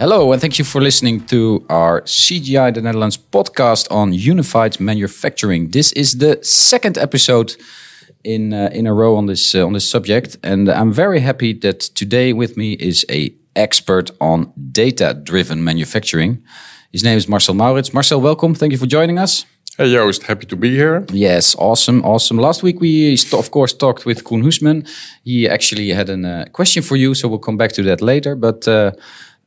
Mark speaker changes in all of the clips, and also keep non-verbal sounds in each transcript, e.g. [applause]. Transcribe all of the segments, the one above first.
Speaker 1: Hello, and thank you for listening to our CGI the Netherlands podcast on unified manufacturing. This is the second episode in uh, in a row on this uh, on this subject, and I'm very happy that today with me is a expert on data-driven manufacturing. His name is Marcel Mourits. Marcel, welcome. Thank you for joining us.
Speaker 2: Hey Joost, happy to be here.
Speaker 1: Yes, awesome, awesome. Last week we, of course, talked with Koen Hoesman. He actually had a uh, question for you, so we'll come back to that later. But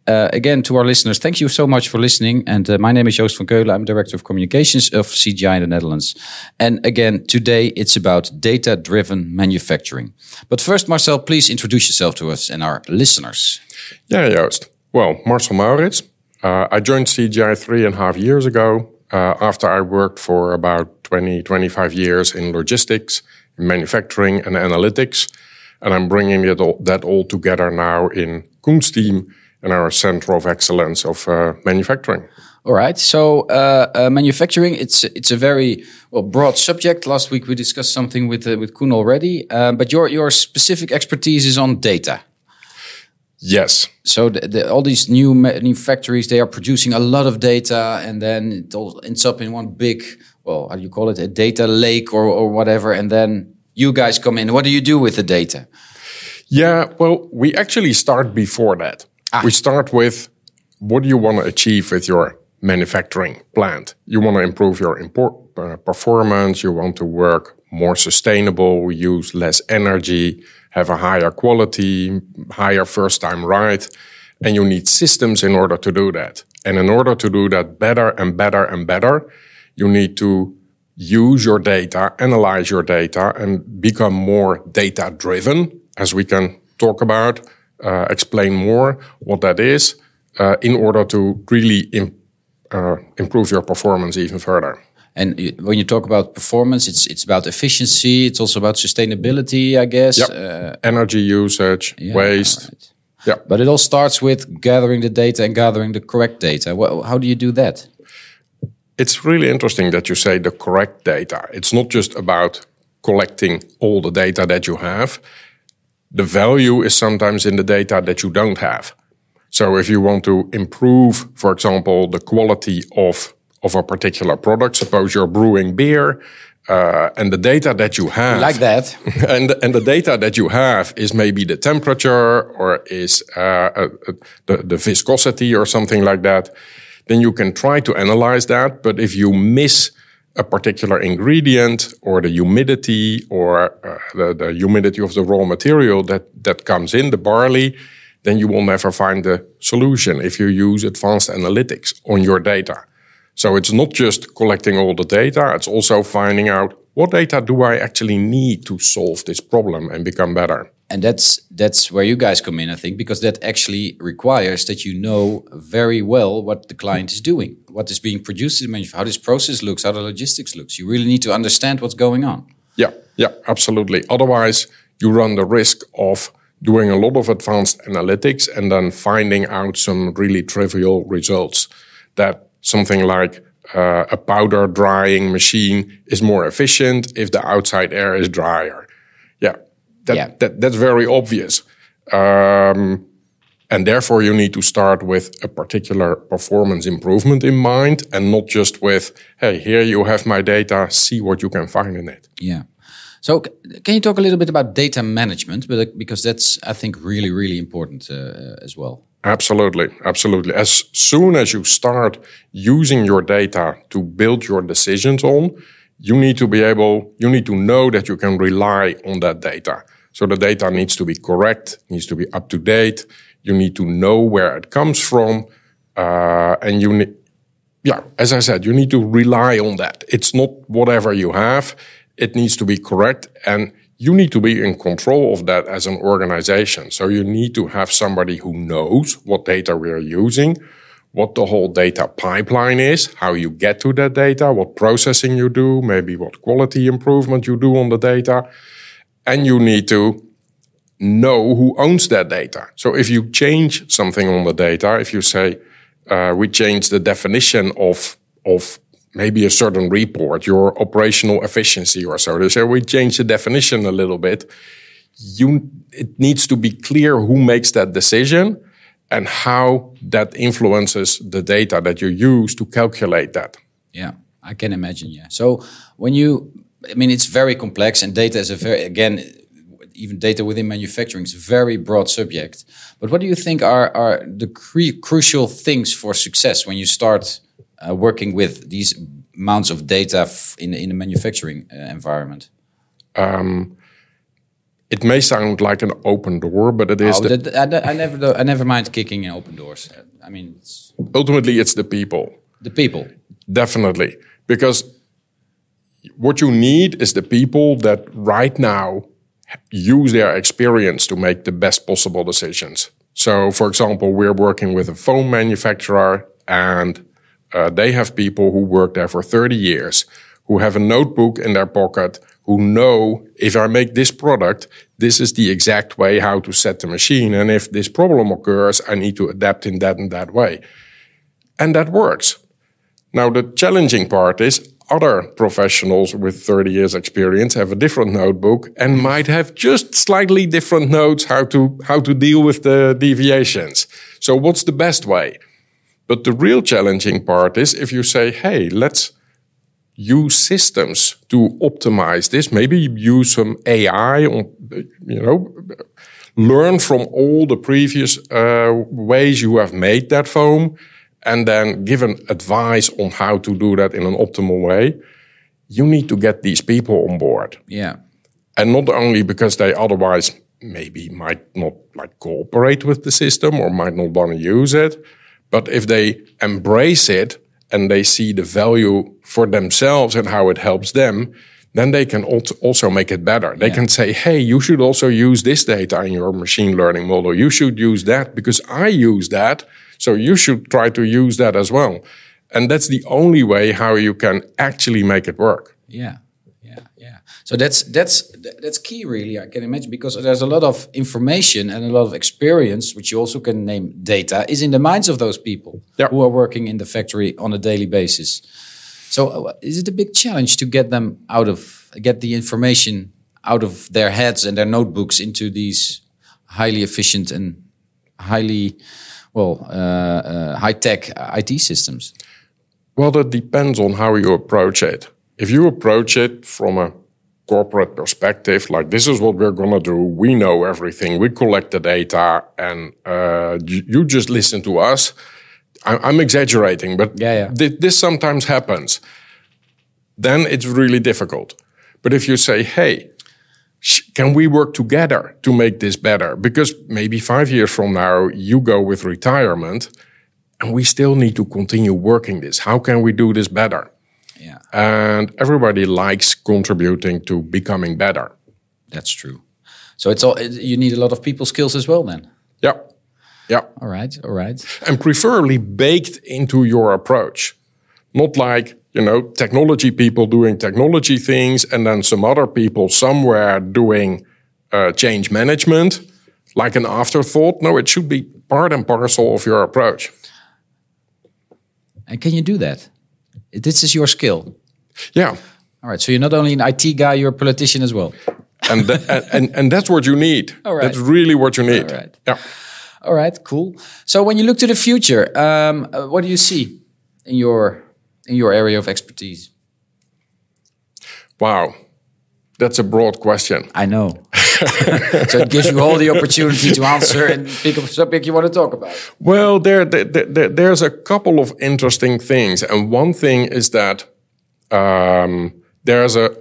Speaker 1: uh, again, to our listeners, thank you so much for listening. And uh, my name is Joost van Keulen. I'm Director of Communications of CGI in the Netherlands. And again, today it's about data driven manufacturing. But first, Marcel, please introduce yourself to us and our listeners.
Speaker 2: Yeah, Joost. Well, Marcel Mourits. Uh, I joined CGI three and a half years ago uh, after I worked for about 20, 25 years in logistics, in manufacturing, and analytics. And I'm bringing it all, that all together now in Koen's team and our center of excellence of uh, manufacturing.
Speaker 1: All right. So uh, uh, manufacturing, it's it's a very well broad subject. Last week we discussed something with uh, with Koen already, uh, but your your specific expertise is on data.
Speaker 2: Yes.
Speaker 1: So the, the, all these new new factories, they are producing a lot of data, and then it all ends up in one big, well, how do you call it, a data lake or or whatever, and then you guys come in. What do you do with the data?
Speaker 2: Yeah. Well, we actually start before that. Ah. We start with what do you want to achieve with your manufacturing plant? You want to improve your import, uh, performance. You want to work more sustainable, use less energy, have a higher quality, higher first time right. And you need systems in order to do that. And in order to do that better and better and better, you need to use your data, analyze your data and become more data driven as we can talk about uh, explain more what that is uh, in order to really Im uh, improve your performance even further.
Speaker 1: And when you talk about performance, it's it's about efficiency. It's also about sustainability, I guess.
Speaker 2: Yep. Uh, Energy usage, yeah, waste. Right.
Speaker 1: Yeah. But it all starts with gathering the data and gathering the correct data. how do you do that?
Speaker 2: It's really interesting that you say the correct data. It's not just about collecting all the data that you have the value is sometimes in the data that you don't have. So if you want to improve, for example, the quality of, of a particular product, suppose you're brewing beer, uh, and the data that you have,
Speaker 1: like that, [laughs]
Speaker 2: and and the data that you have is maybe the temperature or is uh, uh, the the viscosity or something like that. Then you can try to analyze that. But if you miss a particular ingredient or the humidity or uh, the, the humidity of the raw material that, that comes in the barley, then you will never find the solution if you use advanced analytics on your data. So it's not just collecting all the data, it's also finding out what data do I actually need to solve this problem and become better
Speaker 1: and that's that's where you guys come in i think because that actually requires that you know very well what the client is doing what is being produced how this process looks how the logistics looks. You really need to understand what's going on.
Speaker 2: Yeah yeah absolutely. Otherwise you run the risk of doing a lot of advanced analytics and then finding out some really trivial results that something like uh, a powder drying machine is more efficient if the outside air is drier that, yeah. that that's very obvious. Um, and therefore, you need to start with a particular performance improvement in mind and not just with, hey, here you have my data, see what you can find in it.
Speaker 1: Yeah. So, can you talk a little bit about data management? But because that's, I think, really, really important uh, as well.
Speaker 2: Absolutely, absolutely. As soon as you start using your data to build your decisions on, you need to be able, you need to know that you can rely on that data. So the data needs to be correct, needs to be up to date. You need to know where it comes from. Uh, and you need, yeah, as I said, you need to rely on that. It's not whatever you have. It needs to be correct. And you need to be in control of that as an organization. So you need to have somebody who knows what data we are using, what the whole data pipeline is, how you get to that data, what processing you do, maybe what quality improvement you do on the data and you need to know who owns that data. So if you change something on the data, if you say uh, we change the definition of of maybe a certain report, your operational efficiency or so, say we change the definition a little bit. You it needs to be clear who makes that decision and how that influences the data that you use to calculate that.
Speaker 1: Yeah, I can imagine. Yeah. So when you, I mean, it's very complex, and data is a very again, even data within manufacturing is a very broad subject. But what do you think are are the cre crucial things for success when you start uh, working with these amounts of data in in a manufacturing uh, environment?
Speaker 2: Um, it may sound like an open door, but it is.
Speaker 1: Oh, the, I, I, never, I never mind kicking in open doors. I mean, it's
Speaker 2: ultimately, it's the people.
Speaker 1: The people,
Speaker 2: definitely, because what you need is the people that right now use their experience to make the best possible decisions. So, for example, we're working with a phone manufacturer, and uh, they have people who work there for 30 years, who have a notebook in their pocket who know if I make this product, this is the exact way how to set the machine. And if this problem occurs, I need to adapt in that and that way. And that works. Now, the challenging part is other professionals with 30 years experience have a different notebook and might have just slightly different notes how to, how to deal with the deviations. So what's the best way? But the real challenging part is if you say, hey, let's use systems to optimize this. Maybe use some AI, on, you know, learn from all the previous uh, ways you have made that foam, and then given advice on how to do that in an optimal way. You need to get these people on board.
Speaker 1: Yeah,
Speaker 2: and not only because they otherwise maybe might not like cooperate with the system or might not want to use it, but if they embrace it and they see the value for themselves and how it helps them, then they can also make it better. They yeah. can say, hey, you should also use this data in your machine learning model. You should use that because I use that. So you should try to use that as well. And that's the only way how you can actually make it work.
Speaker 1: Yeah. Yeah, yeah. So that's that's that's key, really. I can imagine because there's a lot of information and a lot of experience, which you also can name data, is in the minds of those people who are working in the factory on a daily basis. So uh, is it a big challenge to get them out of get the information out of their heads and their notebooks into these highly efficient and highly well uh, uh, high tech IT systems?
Speaker 2: Well, that depends on how you approach it. If you approach it from a corporate perspective, like this is what we're gonna do. We know everything. We collect the data, and uh, you, just listen to us. I, am exaggerating, but
Speaker 1: yeah, yeah.
Speaker 2: Th this sometimes happens. Then it's really difficult. But if you say, "Hey, can we work together to make this better?" Because maybe five years from now you go with retirement, and we still need to continue working this. How can we do this better?
Speaker 1: Yeah.
Speaker 2: And everybody likes contributing to becoming better.
Speaker 1: That's true. So it's all you need a lot of people skills as well then.
Speaker 2: Yeah. Yeah.
Speaker 1: All right. All right.
Speaker 2: And preferably baked into your approach. Not like, you know, technology people doing technology things and then some other people somewhere doing uh, change management like an afterthought. No, it should be part and parcel of your approach.
Speaker 1: And can you do that? This is your skill.
Speaker 2: Yeah.
Speaker 1: All right. So you're not only an IT guy, you're a politician as well. [laughs]
Speaker 2: and, and and that's what you need. All right. That's really what you need.
Speaker 1: All right.
Speaker 2: Yeah.
Speaker 1: All right. Cool. So when you look to the future, um, uh, what do you see in your in your area of expertise?
Speaker 2: Wow, that's a broad question.
Speaker 1: I know. [laughs] so it gives you all the opportunity to answer and pick up a subject you want to talk about.
Speaker 2: Well, there, there, there, there's a couple of interesting things, and one thing is that um, there's a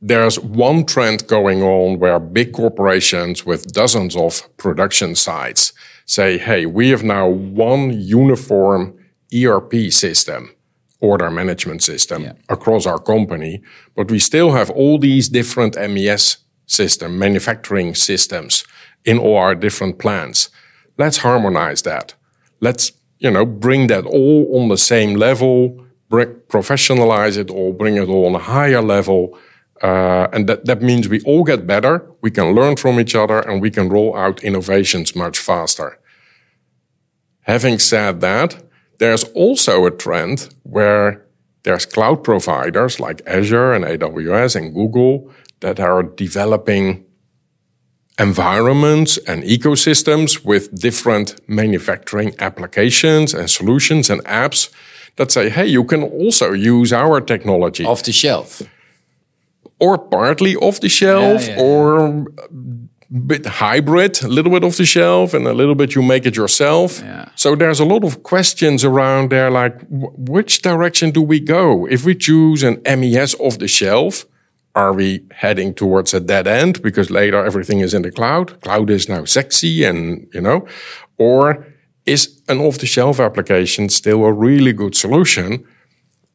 Speaker 2: there's one trend going on where big corporations with dozens of production sites say, "Hey, we have now one uniform ERP system." Order management system yeah. across our company, but we still have all these different MES system, manufacturing systems in all our different plants. Let's harmonize that. Let's, you know, bring that all on the same level, bring, professionalize it all, bring it all on a higher level. Uh, and that, that means we all get better, we can learn from each other, and we can roll out innovations much faster. Having said that, there's also a trend where there's cloud providers like Azure and AWS and Google that are developing environments and ecosystems with different manufacturing applications and solutions and apps that say, hey, you can also use our technology.
Speaker 1: Off the shelf.
Speaker 2: Or partly off the shelf, yeah, yeah, or bit hybrid, a little bit off the shelf, and a little bit you make it yourself.
Speaker 1: Yeah.
Speaker 2: So there's a lot of questions around there, like which direction do we go? If we choose an MES off the shelf, are we heading towards a dead end because later everything is in the cloud? Cloud is now sexy and, you know, or is an off the shelf application still a really good solution?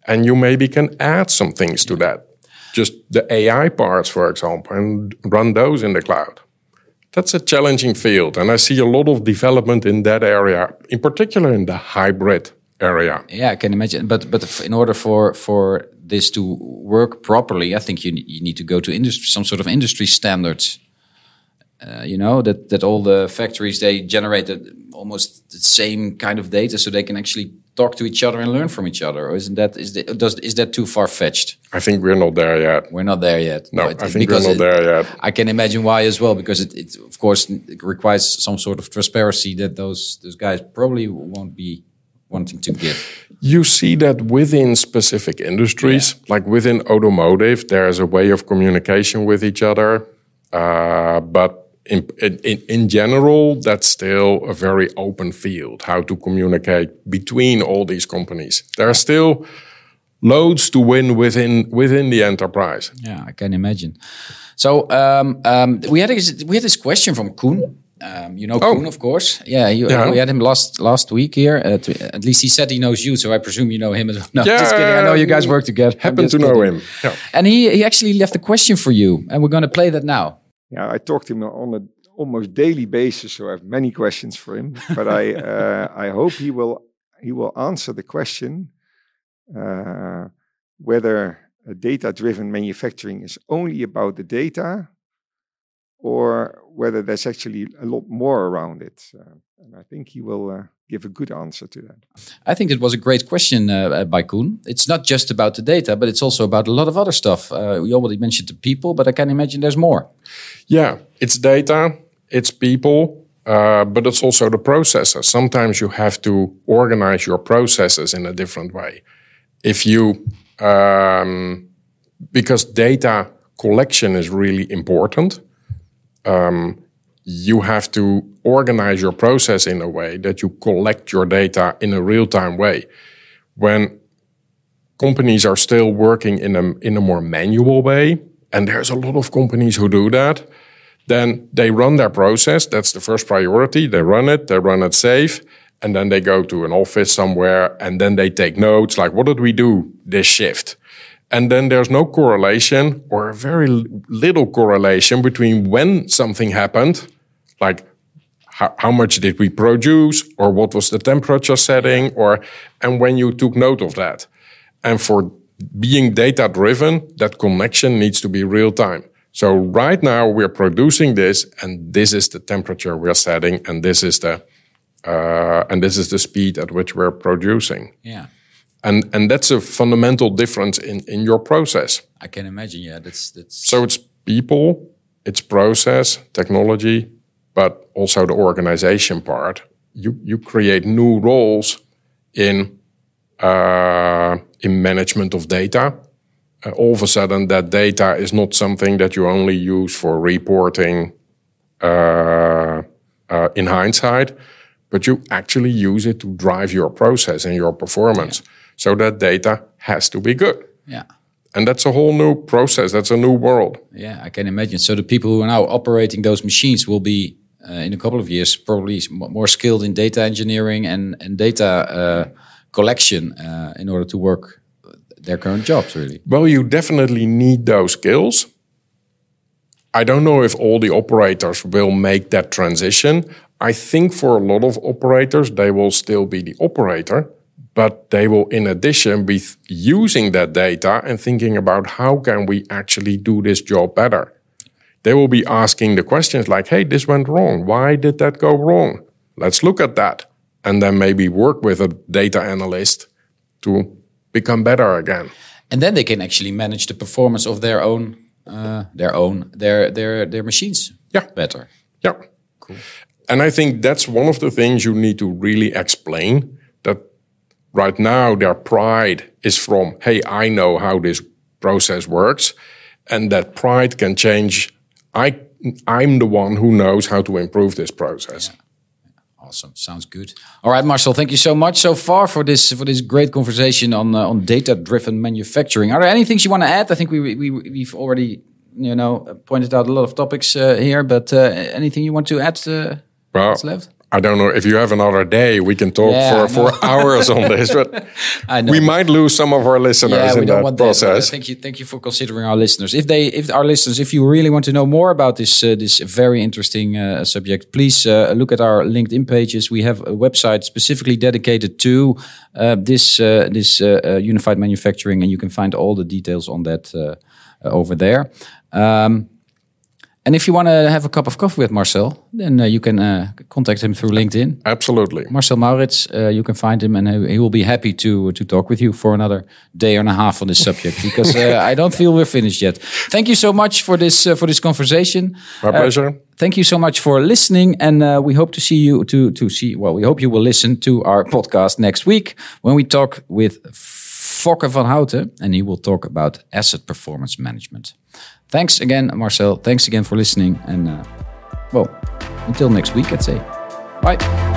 Speaker 2: And you maybe can add some things to that. Just the AI parts, for example, and run those in the cloud. That's a challenging field. And I see a lot of development in that area, in particular in the hybrid area.
Speaker 1: Yeah, I can imagine. But but in order for for this to work properly, I think you you need to go to industry, some sort of industry standards. Uh, you know that that all the factories they generate almost the same kind of data, so they can actually talk to each other and learn from each other. Or isn't that is that, does is that too far fetched?
Speaker 2: I think we're not there yet.
Speaker 1: We're not there yet.
Speaker 2: No, I think we're not it, there yet.
Speaker 1: I can imagine why as well, because it, it of course it requires some sort of transparency that those those guys probably won't be wanting to give.
Speaker 2: You see that within specific industries, yeah. like within automotive, there is a way of communication with each other, uh, but in, in, in general, that's still a very open field, how to communicate between all these companies. There are still loads to win within within the enterprise.
Speaker 1: Yeah, I can imagine. So um, um, we had a, we had this question from Koen. Um, you know oh. Koen, of course. Yeah, you, yeah, we had him last last week here. Uh, to, at least he said he knows you, so I presume you know him as well. No, yeah, just kidding. I know you guys work together.
Speaker 2: Happen to know him. Yeah.
Speaker 1: And he he actually left a question for you, and we're going to play that now
Speaker 3: yeah, I talk to him on a almost daily basis, so I have many questions for him. But I [laughs] uh, I hope he will he will answer the question uh, whether data-driven manufacturing is only about the data, or whether there's actually a lot more around it. Uh, and I think he will uh, give a good answer to that.
Speaker 1: I think it was a great question uh, uh, by Koen. It's not just about the data, but it's also about a lot of other stuff. Uh, we already mentioned the people, but I can imagine there's more.
Speaker 2: Yeah, it's data, it's people, uh, but it's also the processes. Sometimes you have to organize your processes in a different way. If you, um, because data collection is really important. Um, you have to organize your process in a way that you collect your data in a real time way. When companies are still working in a, in a more manual way, and there's a lot of companies who do that, then they run their process. That's the first priority. They run it, they run it safe, and then they go to an office somewhere and then they take notes like, what did we do this shift? And then there's no correlation or very little correlation between when something happened like how, how much did we produce or what was the temperature setting or and when you took note of that. And for being data driven that connection needs to be real time. So right now we're producing this and this is the temperature we're setting and this is the uh, and this is the speed at which we're producing.
Speaker 1: Yeah
Speaker 2: and and that's a fundamental difference in in your process
Speaker 1: i can imagine yeah that's that's
Speaker 2: so it's people it's process technology but also the organization part. You you create new roles in uh, in management of data. Uh, all of a sudden, that data is not something that you only use for reporting uh, uh in hindsight, but you actually use it to drive your process and your performance. Yeah. So that data has to be good.
Speaker 1: Yeah.
Speaker 2: And that's a whole new process. That's a new world.
Speaker 1: Yeah i can imagine. So the people who are now operating those machines will be uh, in a couple of years probably more skilled in data engineering and and data uh, collection uh, in order to work their current jobs really.
Speaker 2: Well you definitely need those skills. I don't know if all the operators will make that transition. I think for a lot of operators they will still be the operator but they will in addition be using that data and thinking about how can we actually do this job better they will be asking the questions like, hey, this went wrong. Why did that go wrong? Let's look at that. And then maybe work with a data analyst to become better again.
Speaker 1: And then they can actually manage the performance of their own, uh, their own, their their their machines.
Speaker 2: Yeah.
Speaker 1: better.
Speaker 2: Yeah. Cool. And I think that's one of the things you need to really explain that right now their pride is from, hey, I know how this process works. And that pride can change. I, I'm the one who knows how to improve this process.
Speaker 1: Awesome. Sounds good. All right, Marcel. Thank you so much so far for this for this great conversation on uh, on data driven manufacturing. Are there any things you want to add? I think we, we we've already you know pointed out a lot of topics uh, here, but uh, anything you want to add? Uh,
Speaker 2: well,
Speaker 1: what's left?
Speaker 2: I don't know if you have another day, we can talk
Speaker 1: Yeah,
Speaker 2: for, for hours on this, but [laughs]
Speaker 1: I know.
Speaker 2: we might lose some of our listeners
Speaker 1: yeah, we
Speaker 2: in
Speaker 1: don't
Speaker 2: that
Speaker 1: that. uh,
Speaker 2: process.
Speaker 1: Thank you, thank you for considering our listeners. If they, if our listeners, if you really want to know more about this uh, this very interesting uh, subject, please uh, look at our LinkedIn pages. We have a website specifically dedicated to uh, this uh, this unified manufacturing, and you can find all the details on that over there. Um, and if you want to have a cup of coffee with Marcel, then uh, you can uh, contact him through LinkedIn.
Speaker 2: Absolutely.
Speaker 1: Marcel Mourits, uh, you can find him, and he, will be happy to to talk with you for another day and a half on this subject [laughs] because uh, I don't feel we're finished yet. Thank you so much for this uh, for this conversation.
Speaker 2: My pleasure.
Speaker 1: Thank you so much for listening, and uh, we hope to see you to to see. Well, we hope you will listen to our podcast next week when we talk with Fokke van Houten, and he will talk about asset performance management. Thanks again, Marcel. Thanks again for listening, and uh, well, until next week, I'd say. Bye.